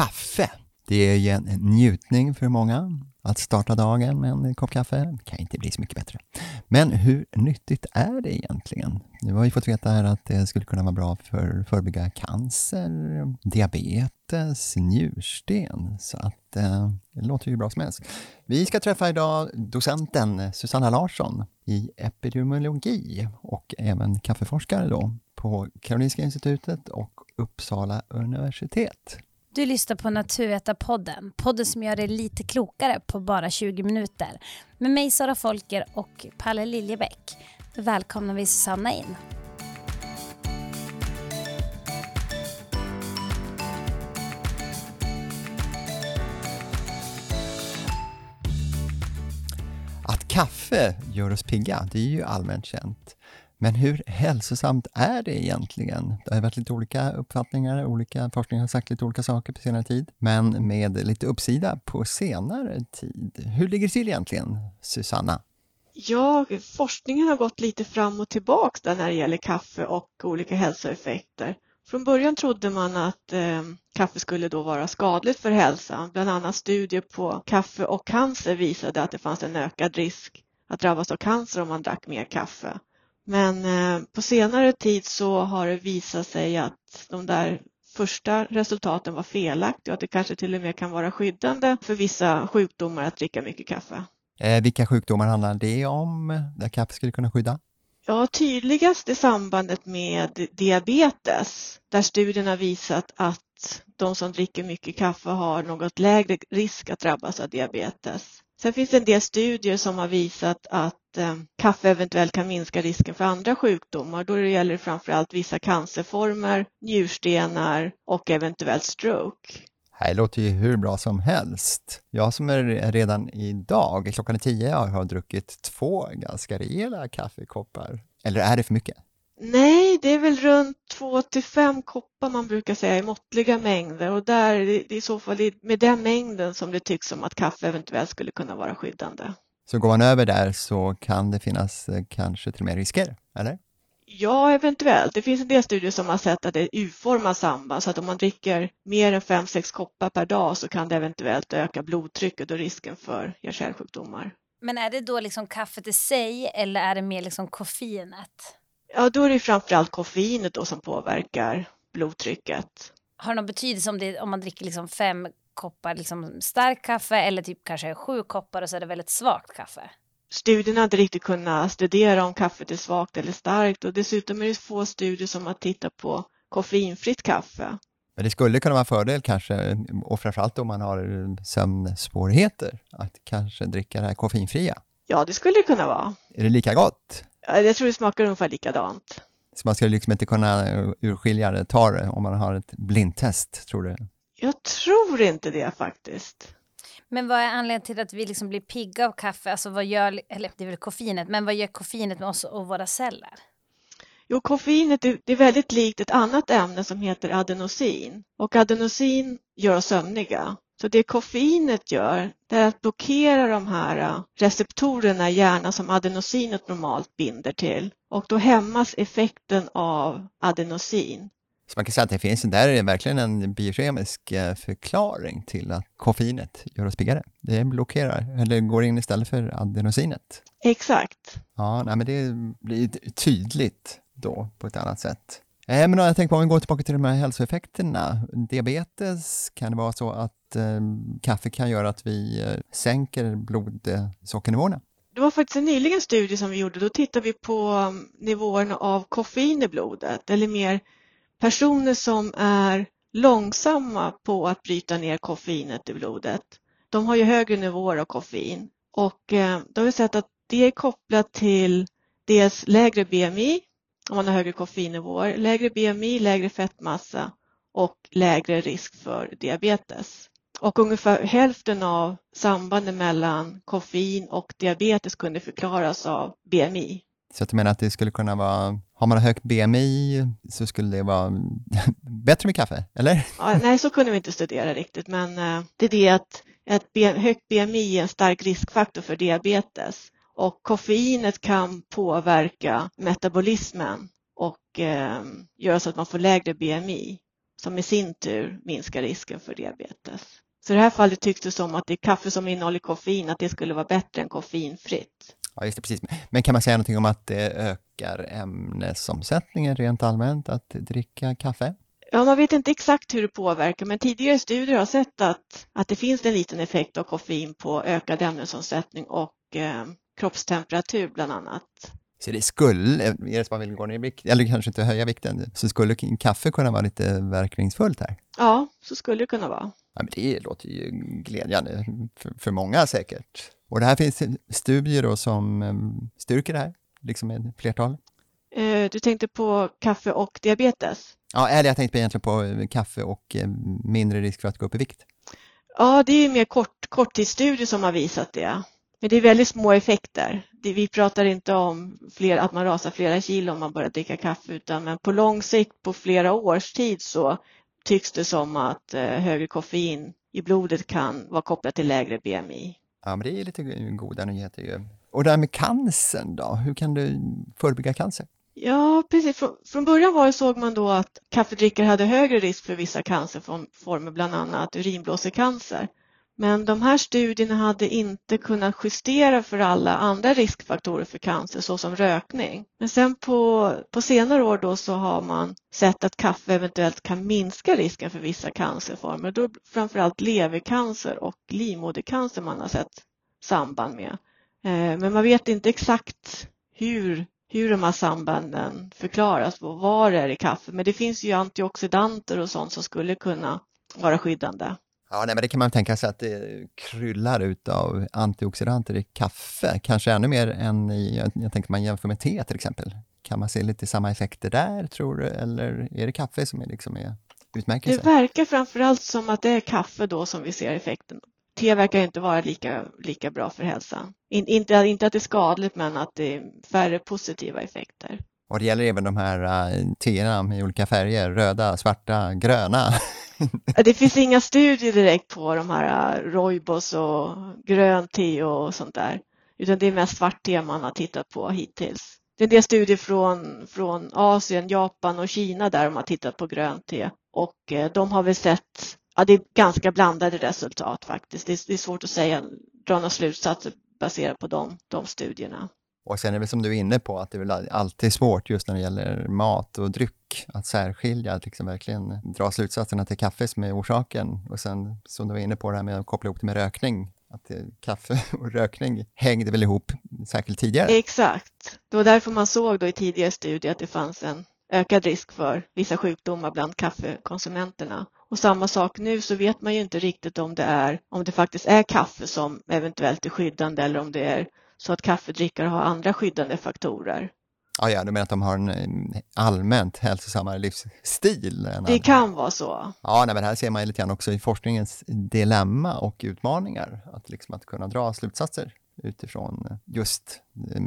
Kaffe, det är ju en njutning för många. Att starta dagen med en kopp kaffe kan inte bli så mycket bättre. Men hur nyttigt är det egentligen? Nu har vi fått veta här att det skulle kunna vara bra för att förebygga cancer, diabetes, njursten. Så att eh, det låter ju bra som helst. Vi ska träffa idag docenten Susanna Larsson i epidemiologi och även kaffeforskare då på Karolinska institutet och Uppsala universitet. Du lyssnar på Naturvetarpodden, podden som gör dig lite klokare på bara 20 minuter. Med mig Sara Folker och Palle Liljebäck. Välkomnar vi Susanna in. Att kaffe gör oss pigga, det är ju allmänt känt. Men hur hälsosamt är det egentligen? Det har varit lite olika uppfattningar, olika forskning har sagt lite olika saker på senare tid, men med lite uppsida på senare tid. Hur ligger det till egentligen, Susanna? Ja, forskningen har gått lite fram och tillbaks där när det gäller kaffe och olika hälsoeffekter. Från början trodde man att eh, kaffe skulle då vara skadligt för hälsan. Bland annat studier på kaffe och cancer visade att det fanns en ökad risk att drabbas av cancer om man drack mer kaffe. Men eh, på senare tid så har det visat sig att de där första resultaten var felaktiga och att det kanske till och med kan vara skyddande för vissa sjukdomar att dricka mycket kaffe. Eh, vilka sjukdomar handlar det om där kaffe skulle kunna skydda? Ja, tydligast är sambandet med diabetes där studien har visat att de som dricker mycket kaffe har något lägre risk att drabbas av diabetes. Sen finns det en del studier som har visat att kaffe eventuellt kan minska risken för andra sjukdomar. Då det gäller framförallt vissa cancerformer, njurstenar och eventuellt stroke. Det låter ju hur bra som helst. Jag som är redan idag, klockan är tio, har druckit två ganska rejäla kaffekoppar. Eller är det för mycket? Nej, det är väl runt 2 till 5 koppar man brukar säga i måttliga mängder och där det är i så fall med den mängden som det tycks som att kaffe eventuellt skulle kunna vara skyddande. Så går man över där så kan det finnas eh, kanske till och med risker, eller? Ja, eventuellt. Det finns en del studier som har sett att det är U-format samband så att om man dricker mer än 5-6 koppar per dag så kan det eventuellt öka blodtrycket och risken för hjärt-kärlsjukdomar. Men är det då liksom kaffet i sig eller är det mer liksom koffeinet? Ja, då är det framförallt koffeinet då som påverkar blodtrycket. Har det någon betydelse om, det, om man dricker liksom fem koppar liksom starkt kaffe eller typ kanske sju koppar och så är det väldigt svagt kaffe? Studierna har inte riktigt kunnat studera om kaffet är svagt eller starkt och dessutom är det få studier som har tittat på koffeinfritt kaffe. Men det skulle kunna vara en fördel kanske, och framförallt om man har sömnsvårigheter, att kanske dricka det här koffeinfria. Ja, det skulle det kunna vara. Är det lika gott? Jag tror det smakar ungefär likadant. Så man skulle liksom inte kunna urskilja det, ta det om man har ett blindtest, tror du? Jag tror inte det faktiskt. Men vad är anledningen till att vi liksom blir pigga av kaffe? Alltså vad gör, eller det är väl koffeinet, men vad gör koffeinet med oss och våra celler? Jo, koffeinet är väldigt likt ett annat ämne som heter adenosin och adenosin gör oss sömniga. Så det koffeinet gör det är att blockera de här äh, receptorerna i hjärnan som adenosinet normalt binder till och då hämmas effekten av adenosin. Så man kan säga att det finns, där är verkligen en biokemisk äh, förklaring till att koffeinet gör oss piggare. Det blockerar, eller går in istället för adenosinet. Exakt. Ja, nej, men det blir tydligt då på ett annat sätt. Eh, men jag tänker på om vi går tillbaka till de här hälsoeffekterna. Diabetes, kan det vara så att eh, kaffe kan göra att vi eh, sänker blodsockernivåerna? Det var faktiskt en nyligen studie som vi gjorde. Då tittade vi på um, nivåerna av koffein i blodet, eller mer personer som är långsamma på att bryta ner koffeinet i blodet. De har ju högre nivåer av koffein och eh, då har vi sett att det är kopplat till dels lägre BMI, om man har högre koffeinnivåer, lägre BMI, lägre fettmassa och lägre risk för diabetes. Och ungefär hälften av sambanden mellan koffein och diabetes kunde förklaras av BMI. Så du menar att det skulle kunna vara, har man högt BMI så skulle det vara bättre med kaffe, eller? Ja, nej, så kunde vi inte studera riktigt, men eh, det är det att ett högt BMI är en stark riskfaktor för diabetes och koffeinet kan påverka metabolismen och eh, göra så att man får lägre BMI. som i sin tur minskar risken för diabetes. Så i det här fallet tycks det som att det kaffe som innehåller koffein, att det skulle vara bättre än koffeinfritt. Ja, just det, precis. Men kan man säga någonting om att det ökar ämnesomsättningen rent allmänt att dricka kaffe? Ja, man vet inte exakt hur det påverkar, men tidigare studier har sett att, att det finns en liten effekt av koffein på ökad ämnesomsättning och eh, kroppstemperatur bland annat. Så det skulle, är det man vill gå ner i vikt, eller kanske inte höja vikten, så skulle kaffe kunna vara lite verkningsfullt här? Ja, så skulle det kunna vara. Ja, men det låter ju glädjande för, för många säkert. Och det här finns studier då som eh, styrker det här, liksom ett flertal. Eh, du tänkte på kaffe och diabetes? Ja, eller jag tänkte egentligen på eh, kaffe och mindre risk för att gå upp i vikt. Ja, det är mer kort, korttidsstudier som har visat det. Men det är väldigt små effekter. Vi pratar inte om fler, att man rasar flera kilo om man börjar dricka kaffe, utan men på lång sikt, på flera års tid, så tycks det som att högre koffein i blodet kan vara kopplat till lägre BMI. Ja, men det är lite goda nyheter ju. Och det här med cancern då, hur kan du förebygga cancer? Ja, precis. Från början var det, såg man då att kaffedrickare hade högre risk för vissa cancerformer, bland annat urinblåsecancer. Men de här studierna hade inte kunnat justera för alla andra riskfaktorer för cancer såsom rökning. Men sen på, på senare år då så har man sett att kaffe eventuellt kan minska risken för vissa cancerformer. Då framförallt levercancer och livmodercancer man har sett samband med. Eh, men man vet inte exakt hur, hur de här sambanden förklaras och vad det är i kaffe. Men det finns ju antioxidanter och sånt som skulle kunna vara skyddande. Ja, nej, men det kan man tänka sig att det kryllar ut av antioxidanter i kaffe, kanske ännu mer än i, jag, jag tänker man jämför med te till exempel. Kan man se lite samma effekter där tror du, eller är det kaffe som är, liksom är utmärkelse? Det verkar framförallt som att det är kaffe då som vi ser effekten. Te verkar inte vara lika, lika bra för hälsan. In, inte, inte att det är skadligt, men att det är färre positiva effekter. Och det gäller även de här uh, teerna i olika färger, röda, svarta, gröna. Det finns inga studier direkt på de här äh, roibos och grönt te och sånt där, utan det är mest svart te man har tittat på hittills. Det är en del studier från, från Asien, Japan och Kina där de har tittat på grönt te och äh, de har väl sett, ja det är ganska blandade resultat faktiskt. Det är, det är svårt att säga, dra några slutsatser baserat på de, de studierna. Och sen är det som du är inne på, att det är väl alltid svårt just när det gäller mat och dryck, att särskilja, att liksom verkligen dra slutsatserna till kaffe som är orsaken. Och sen som du var inne på det här med att koppla ihop det med rökning, att eh, kaffe och rökning hängde väl ihop särskilt tidigare? Exakt. Det var därför man såg då i tidigare studier att det fanns en ökad risk för vissa sjukdomar bland kaffekonsumenterna. Och samma sak nu så vet man ju inte riktigt om det är, om det faktiskt är kaffe som eventuellt är skyddande eller om det är så att kaffedrickare har andra skyddande faktorer. Ja, ja, du menar att de har en allmänt hälsosammare livsstil? det kan vara så. Ja, nej, men här ser man lite grann också i forskningens dilemma och utmaningar, att, liksom att kunna dra slutsatser utifrån just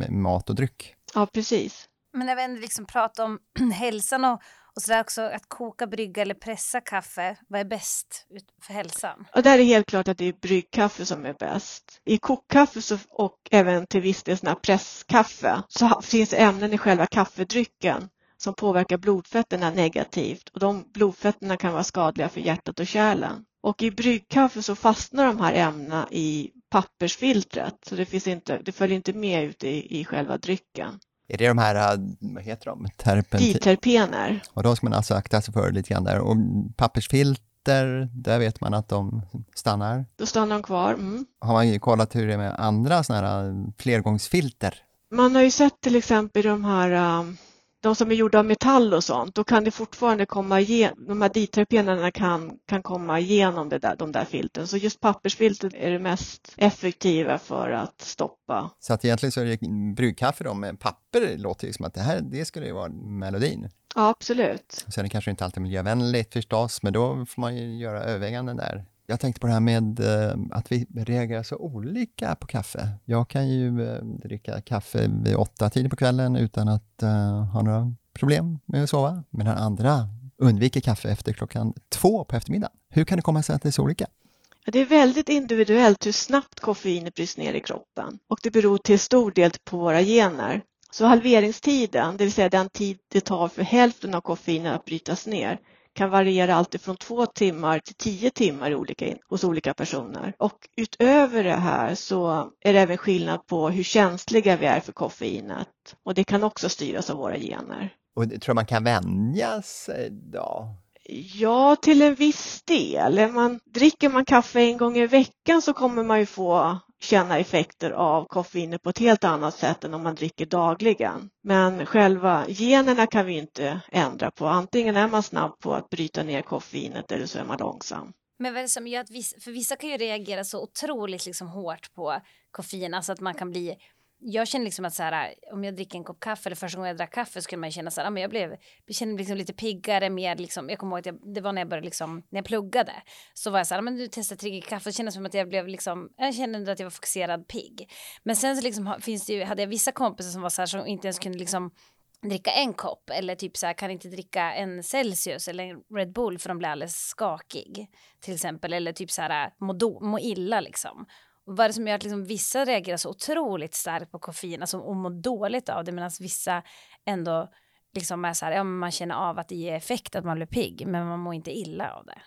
mat och dryck. Ja, precis. Men när vi ändå liksom pratar om hälsan och, och så där också att koka, brygga eller pressa kaffe, vad är bäst för hälsan? Och där är helt klart att det är bryggkaffe som är bäst. I kokkaffe så, och även till viss del presskaffe så finns ämnen i själva kaffedrycken som påverkar blodfetterna negativt och de blodfetterna kan vara skadliga för hjärtat och kärlen. Och i bryggkaffe så fastnar de här ämnena i pappersfiltret så det, finns inte, det följer inte med ut i, i själva drycken. Är det de här, äh, vad heter de? Terpentin? Diterpener. Och de ska man alltså akta sig för lite grann där. Och pappersfilter, där vet man att de stannar. Då stannar de kvar. Mm. Har man kollat hur det är med andra sådana här äh, flergångsfilter? Man har ju sett till exempel de här äh, de som är gjorda av metall och sånt, då kan det fortfarande komma igenom, de här diterpenerna kan, kan komma igenom det där, de där filtren. Så just pappersfiltret är det mest effektiva för att stoppa. Så att egentligen så är det bryggkaffe då med papper, låter ju som att det här, det skulle ju vara melodin. Ja, absolut. Sen är det kanske inte alltid miljövänligt förstås, men då får man ju göra överväganden där. Jag tänkte på det här med eh, att vi reagerar så olika på kaffe. Jag kan ju eh, dricka kaffe vid åtta tider på kvällen utan att eh, ha några problem med att sova, medan andra undviker kaffe efter klockan två på eftermiddagen. Hur kan det komma sig att det är så olika? Det är väldigt individuellt hur snabbt koffeinet bryts ner i kroppen och det beror till stor del på våra gener. Så halveringstiden, det vill säga den tid det tar för hälften av koffeinet att brytas ner, kan variera alltifrån två timmar till tio timmar olika, hos olika personer. Och utöver det här så är det även skillnad på hur känsliga vi är för koffeinet och det kan också styras av våra gener. Och tror man kan vänja sig då? Ja, till en viss del. Man, dricker man kaffe en gång i veckan så kommer man ju få känna effekter av koffeinet på ett helt annat sätt än om man dricker dagligen. Men själva generna kan vi inte ändra på. Antingen är man snabb på att bryta ner koffeinet eller så är man långsam. Men vad är det som gör att vissa, för vissa kan ju reagera så otroligt liksom hårt på koffein, alltså att man kan bli jag känner liksom att så här, om jag dricker en kopp kaffe eller första gången jag drack kaffe så skulle man känna så här, ah, men jag blev, jag kände liksom lite piggare, mer liksom, jag kommer ihåg att jag, det var när jag började liksom, när jag pluggade, så var jag så här, ah, men du testar trigger kaffe, det kändes som att jag blev liksom, jag kände att jag var fokuserad pigg. Men sen så liksom finns det ju, hade jag vissa kompisar som var så här som inte ens kunde liksom dricka en kopp eller typ så här kan inte dricka en Celsius eller en Red Bull för de blir alldeles skakig. Till exempel eller typ så här må, do, må illa liksom vad är det som gör att liksom vissa reagerar så otroligt starkt på koffein alltså, och mår dåligt av det medan vissa ändå liksom är så här, ja, man känner av att det ger effekt att man blir pigg men man mår inte illa av det.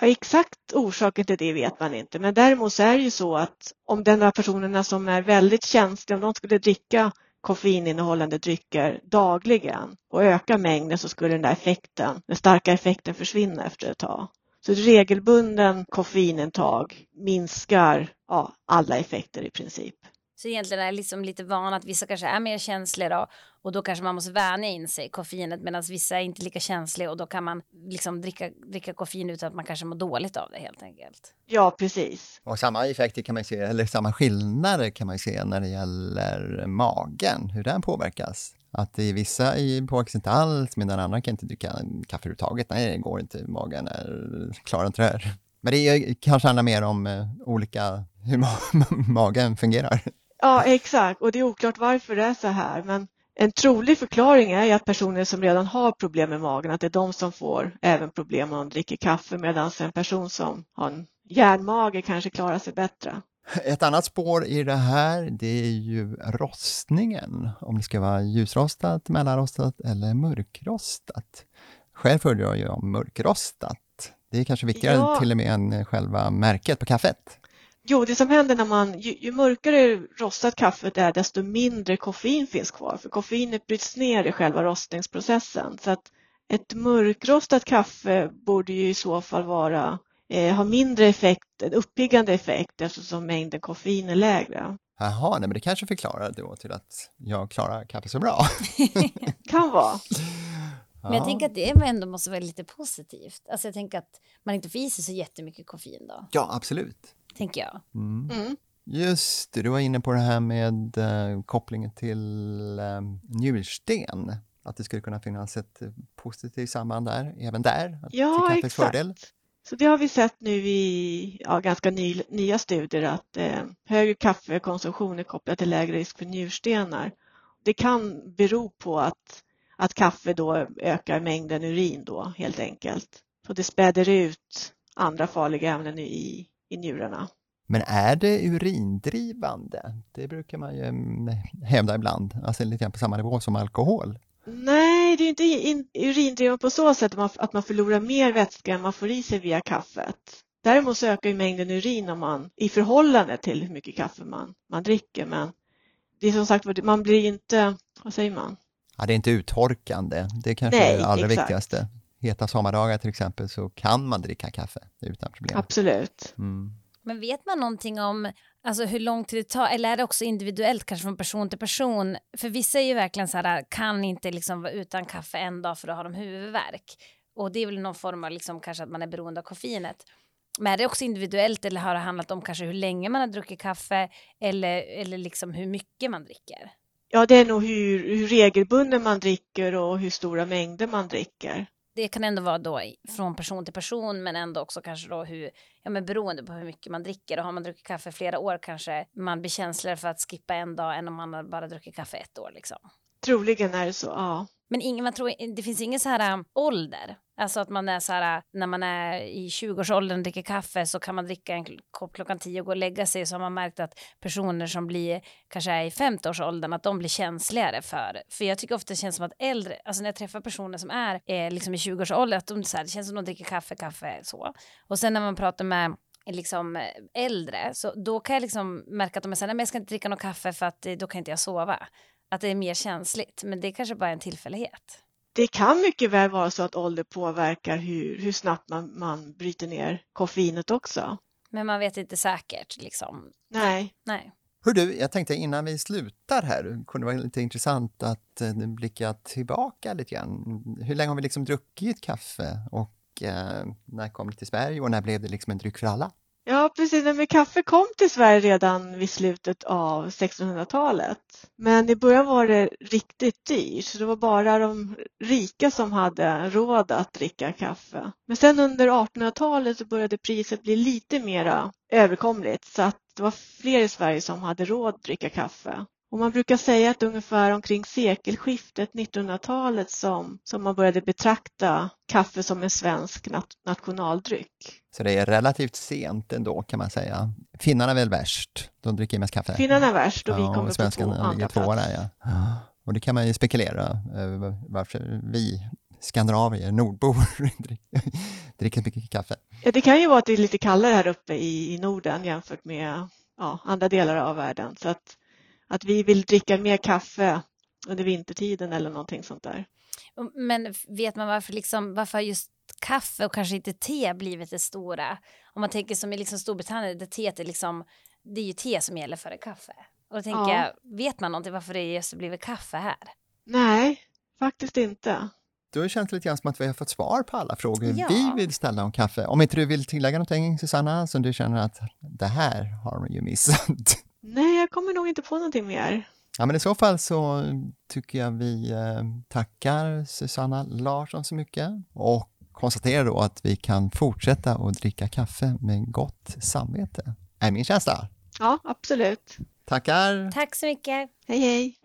Ja, exakt orsaken till det vet man inte men däremot så är det ju så att om den här personerna som är väldigt känsliga, om de skulle dricka koffeininnehållande drycker dagligen och öka mängden så skulle den där effekten, den starka effekten försvinna efter ett tag. Så regelbunden koffeinintag minskar ja, alla effekter i princip. Så egentligen är det liksom lite van att vissa kanske är mer känsliga då och då kanske man måste vänja in sig koffeinet medan vissa är inte lika känsliga och då kan man liksom dricka, dricka koffein utan att man kanske mår dåligt av det helt enkelt. Ja, precis. Och samma effekter kan man se, eller samma skillnader kan man se när det gäller magen, hur den påverkas. Att i vissa påverkas inte alls, medan andra kan inte dricka kaffe överhuvudtaget. Nej, det går inte, magen är, klarar inte det här. Men det är, kanske handlar mer om eh, olika, hur ma magen fungerar. Ja, exakt. Och det är oklart varför det är så här. Men en trolig förklaring är ju att personer som redan har problem med magen, att det är de som får även problem om de dricker kaffe medan en person som har en järnmage kanske klarar sig bättre. Ett annat spår i det här, det är ju rostningen. Om det ska vara ljusrostat, mellanrostat eller mörkrostat. Själv föredrar jag mörkrostat. Det är kanske viktigare ja. till och med än själva märket på kaffet. Jo, det som händer när man, ju, ju mörkare rostat kaffet är, desto mindre koffein finns kvar, för koffeinet bryts ner i själva rostningsprocessen. Så att ett mörkrostat kaffe borde ju i så fall vara, eh, ha mindre effekt, en uppiggande effekt eftersom mängden koffein är lägre. Jaha, nej, men det kanske förklarar då till att jag klarar kaffe så bra. kan vara. Men jag tänker att det ändå måste vara lite positivt. Alltså jag tänker att man inte får i sig så jättemycket koffein då. Ja, absolut tänker jag. Mm. Mm. Just det, du var inne på det här med uh, kopplingen till uh, njursten. Att det skulle kunna finnas ett positivt samband där, även där. Ja, exakt. Fördel. Så det har vi sett nu i ja, ganska ny, nya studier att eh, högre kaffekonsumtion är kopplat till lägre risk för njurstenar. Det kan bero på att, att kaffe då ökar mängden urin då helt enkelt. Så det späder ut andra farliga ämnen i, i njurarna. Men är det urindrivande? Det brukar man ju mm, hävda ibland, alltså lite grann på samma nivå som alkohol. Nej, det är inte in, urindrivande på så sätt att man, att man förlorar mer vätska än man får i sig via kaffet. Däremot så ökar ju mängden urin om man, i förhållande till hur mycket kaffe man, man dricker. Men det är som sagt man blir inte, vad säger man? Ja, det är inte uttorkande. Det kanske Nej, är det allra exakt. viktigaste heta sommardagar till exempel så kan man dricka kaffe utan problem. Absolut. Mm. Men vet man någonting om alltså hur lång tid det tar eller är det också individuellt kanske från person till person? För vissa är ju verkligen så här kan inte liksom vara utan kaffe en dag för då har de huvudvärk och det är väl någon form av liksom kanske att man är beroende av koffeinet. Men är det också individuellt eller har det handlat om kanske hur länge man har druckit kaffe eller, eller liksom hur mycket man dricker? Ja, det är nog hur, hur regelbunden man dricker och hur stora mängder man dricker det kan ändå vara då från person till person men ändå också kanske då hur, ja men beroende på hur mycket man dricker och har man druckit kaffe flera år kanske man blir känsligare för att skippa en dag än om man bara druckit kaffe ett år liksom. Troligen är det så, ja. Men ingen, man tror, det finns ingen så här um, ålder. Alltså att man är så här, uh, när man är i 20-årsåldern och dricker kaffe så kan man dricka en kopp klockan 10 och gå och lägga sig. Så har man märkt att personer som blir, kanske är i 50-årsåldern, att de blir känsligare för. För jag tycker ofta det känns som att äldre, alltså när jag träffar personer som är eh, liksom i 20-årsåldern, att de så här, det känns som att de dricker kaffe, kaffe så. Och sen när man pratar med liksom äldre, så då kan jag liksom märka att de är så här, nej men jag ska inte dricka något kaffe för att eh, då kan inte jag sova. Att det är mer känsligt, men det är kanske bara en tillfällighet. Det kan mycket väl vara så att ålder påverkar hur, hur snabbt man, man bryter ner koffeinet också. Men man vet inte säkert liksom. Nej. Nej. Hur du, jag tänkte innan vi slutar här, kunde det vara lite intressant att eh, blicka tillbaka lite grann. Hur länge har vi liksom druckit kaffe och eh, när kom det till Sverige och när blev det liksom en dryck för alla? Ja, precis. Men kaffe kom till Sverige redan vid slutet av 1600-talet. Men i början var det riktigt dyrt, så det var bara de rika som hade råd att dricka kaffe. Men sen under 1800-talet så började priset bli lite mera överkomligt så att det var fler i Sverige som hade råd att dricka kaffe. Och man brukar säga att ungefär omkring sekelskiftet 1900-talet som, som man började betrakta kaffe som en svensk nat nationaldryck. Så det är relativt sent ändå kan man säga. Finnarna är väl värst, de dricker mest kaffe. Finnarna är värst och vi ja, kommer på två andra plats. Där, ja. Och det kan man ju spekulera varför vi skandinavier, nordbor, dricker mycket kaffe. Ja, det kan ju vara att det är lite kallare här uppe i, i Norden jämfört med ja, andra delar av världen. Så att att vi vill dricka mer kaffe under vintertiden eller någonting sånt där. Men vet man varför, liksom, varför just kaffe och kanske inte te blivit det stora? Om man tänker som i liksom Storbritannien, där teet är liksom, det är ju te som gäller före kaffe. Och då tänker ja. jag, vet man någonting varför det just blivit kaffe här? Nej, faktiskt inte. Då har det lite grann som att vi har fått svar på alla frågor Ja. vi vill ställa om kaffe. Om inte du vill tillägga någonting Susanna, som du känner att det här har man ju missat. Nej, jag kommer nog inte på någonting mer. Ja, men i så fall så tycker jag vi eh, tackar Susanna Larsson så mycket och konstaterar då att vi kan fortsätta att dricka kaffe med gott samvete. Är min känsla. Ja, absolut. Tackar! Tack så mycket. Hej, hej!